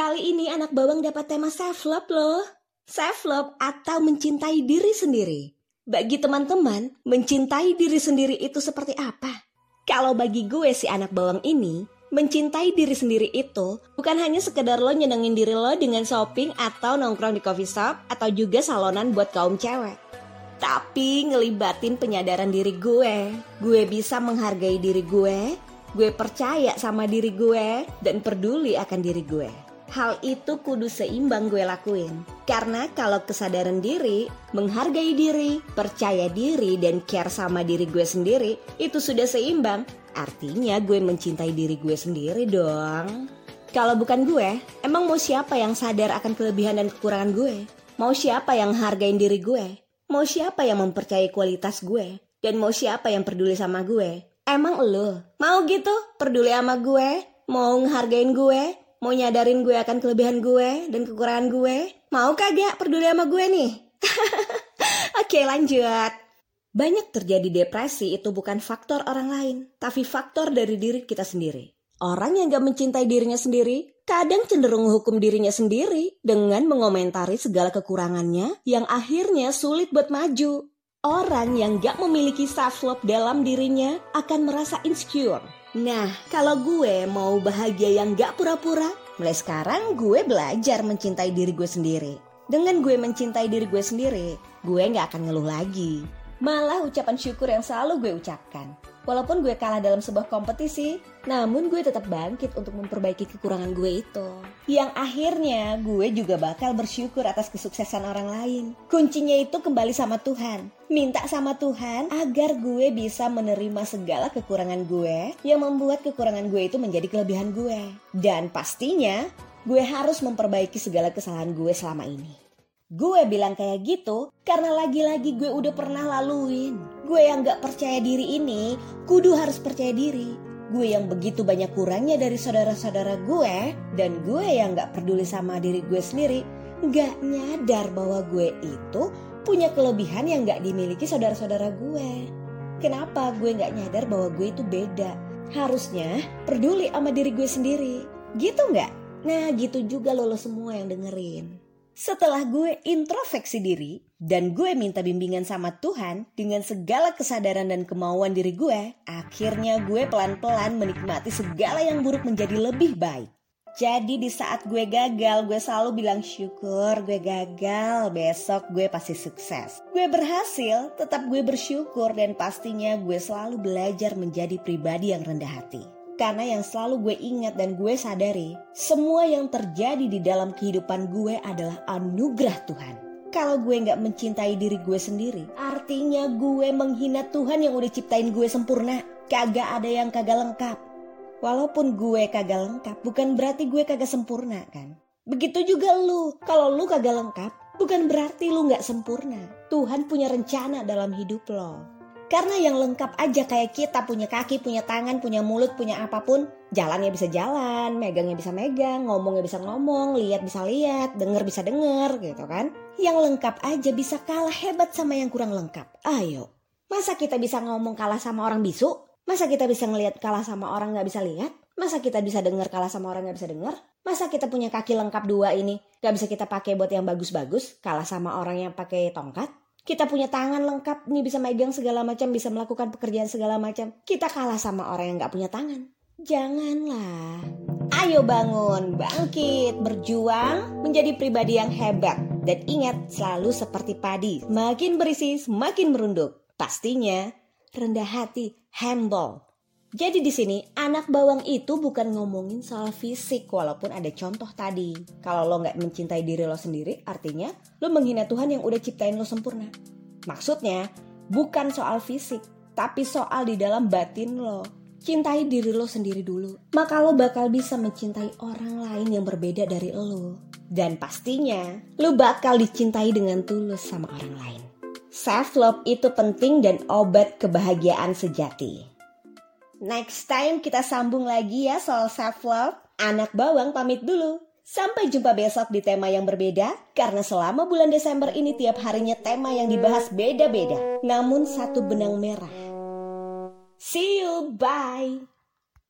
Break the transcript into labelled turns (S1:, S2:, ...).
S1: Kali ini anak bawang dapat tema self love loh. Self love atau mencintai diri sendiri. Bagi teman-teman, mencintai diri sendiri itu seperti apa? Kalau bagi gue si anak bawang ini, mencintai diri sendiri itu bukan hanya sekedar lo nyenengin diri lo dengan shopping atau nongkrong di coffee shop atau juga salonan buat kaum cewek. Tapi ngelibatin penyadaran diri gue. Gue bisa menghargai diri gue, gue percaya sama diri gue, dan peduli akan diri gue. Hal itu kudu seimbang gue lakuin. Karena kalau kesadaran diri, menghargai diri, percaya diri, dan care sama diri gue sendiri, itu sudah seimbang. Artinya gue mencintai diri gue sendiri dong. Kalau bukan gue, emang mau siapa yang sadar akan kelebihan dan kekurangan gue? Mau siapa yang hargain diri gue? Mau siapa yang mempercayai kualitas gue? Dan mau siapa yang peduli sama gue? Emang lo mau gitu peduli sama gue? Mau ngehargain gue? Mau nyadarin gue akan kelebihan gue dan kekurangan gue? Mau kagak peduli sama gue nih? Oke lanjut. Banyak terjadi depresi itu bukan faktor orang lain, tapi faktor dari diri kita sendiri. Orang yang gak mencintai dirinya sendiri, kadang cenderung hukum dirinya sendiri dengan mengomentari segala kekurangannya yang akhirnya sulit buat maju. Orang yang gak memiliki self-love dalam dirinya akan merasa insecure Nah, kalau gue mau bahagia yang gak pura-pura, mulai sekarang gue belajar mencintai diri gue sendiri. Dengan gue mencintai diri gue sendiri, gue gak akan ngeluh lagi. Malah ucapan syukur yang selalu gue ucapkan. Walaupun gue kalah dalam sebuah kompetisi, namun gue tetap bangkit untuk memperbaiki kekurangan gue itu. Yang akhirnya gue juga bakal bersyukur atas kesuksesan orang lain. Kuncinya itu kembali sama Tuhan. Minta sama Tuhan agar gue bisa menerima segala kekurangan gue yang membuat kekurangan gue itu menjadi kelebihan gue. Dan pastinya gue harus memperbaiki segala kesalahan gue selama ini. Gue bilang kayak gitu karena lagi-lagi gue udah pernah laluin. Gue yang gak percaya diri ini kudu harus percaya diri. Gue yang begitu banyak kurangnya dari saudara-saudara gue dan gue yang gak peduli sama diri gue sendiri gak nyadar bahwa gue itu punya kelebihan yang gak dimiliki saudara-saudara gue. Kenapa gue gak nyadar bahwa gue itu beda? Harusnya peduli sama diri gue sendiri. Gitu gak? Nah gitu juga lo, semua yang dengerin. Setelah gue introspeksi diri dan gue minta bimbingan sama Tuhan dengan segala kesadaran dan kemauan diri gue, akhirnya gue pelan-pelan menikmati segala yang buruk menjadi lebih baik. Jadi di saat gue gagal, gue selalu bilang syukur gue gagal, besok gue pasti sukses. Gue berhasil, tetap gue bersyukur dan pastinya gue selalu belajar menjadi pribadi yang rendah hati. Karena yang selalu gue ingat dan gue sadari, semua yang terjadi di dalam kehidupan gue adalah anugerah Tuhan. Kalau gue nggak mencintai diri gue sendiri, artinya gue menghina Tuhan yang udah ciptain gue sempurna. Kagak ada yang kagak lengkap. Walaupun gue kagak lengkap, bukan berarti gue kagak sempurna kan. Begitu juga lu, kalau lu kagak lengkap, bukan berarti lu nggak sempurna. Tuhan punya rencana dalam hidup lo. Karena yang lengkap aja kayak kita punya kaki, punya tangan, punya mulut, punya apa pun. Jalannya bisa jalan, megangnya bisa megang, ngomongnya bisa ngomong, lihat bisa lihat, denger bisa denger gitu kan. Yang lengkap aja bisa kalah hebat sama yang kurang lengkap. Ayo. Masa kita bisa ngomong kalah sama orang bisu? Masa kita bisa ngelihat kalah sama orang nggak bisa lihat? Masa kita bisa denger kalah sama orang nggak bisa denger? Masa kita punya kaki lengkap dua ini nggak bisa kita pakai buat yang bagus-bagus? Kalah sama orang yang pakai tongkat? Kita punya tangan lengkap nih bisa megang segala macam, bisa melakukan pekerjaan segala macam. Kita kalah sama orang yang gak punya tangan. Janganlah. Ayo bangun, bangkit, berjuang, menjadi pribadi yang hebat. Dan ingat, selalu seperti padi, makin berisi, semakin merunduk. Pastinya rendah hati, humble. Jadi di sini anak bawang itu bukan ngomongin soal fisik walaupun ada contoh tadi. Kalau lo nggak mencintai diri lo sendiri, artinya lo menghina Tuhan yang udah ciptain lo sempurna. Maksudnya bukan soal fisik, tapi soal di dalam batin lo. Cintai diri lo sendiri dulu, maka lo bakal bisa mencintai orang lain yang berbeda dari lo. Dan pastinya, lo bakal dicintai dengan tulus sama orang lain. Self love itu penting dan obat kebahagiaan sejati. Next time kita sambung lagi ya soal self love. Anak bawang pamit dulu. Sampai jumpa besok di tema yang berbeda karena selama bulan Desember ini tiap harinya tema yang dibahas beda-beda. Namun satu benang merah. See you, bye.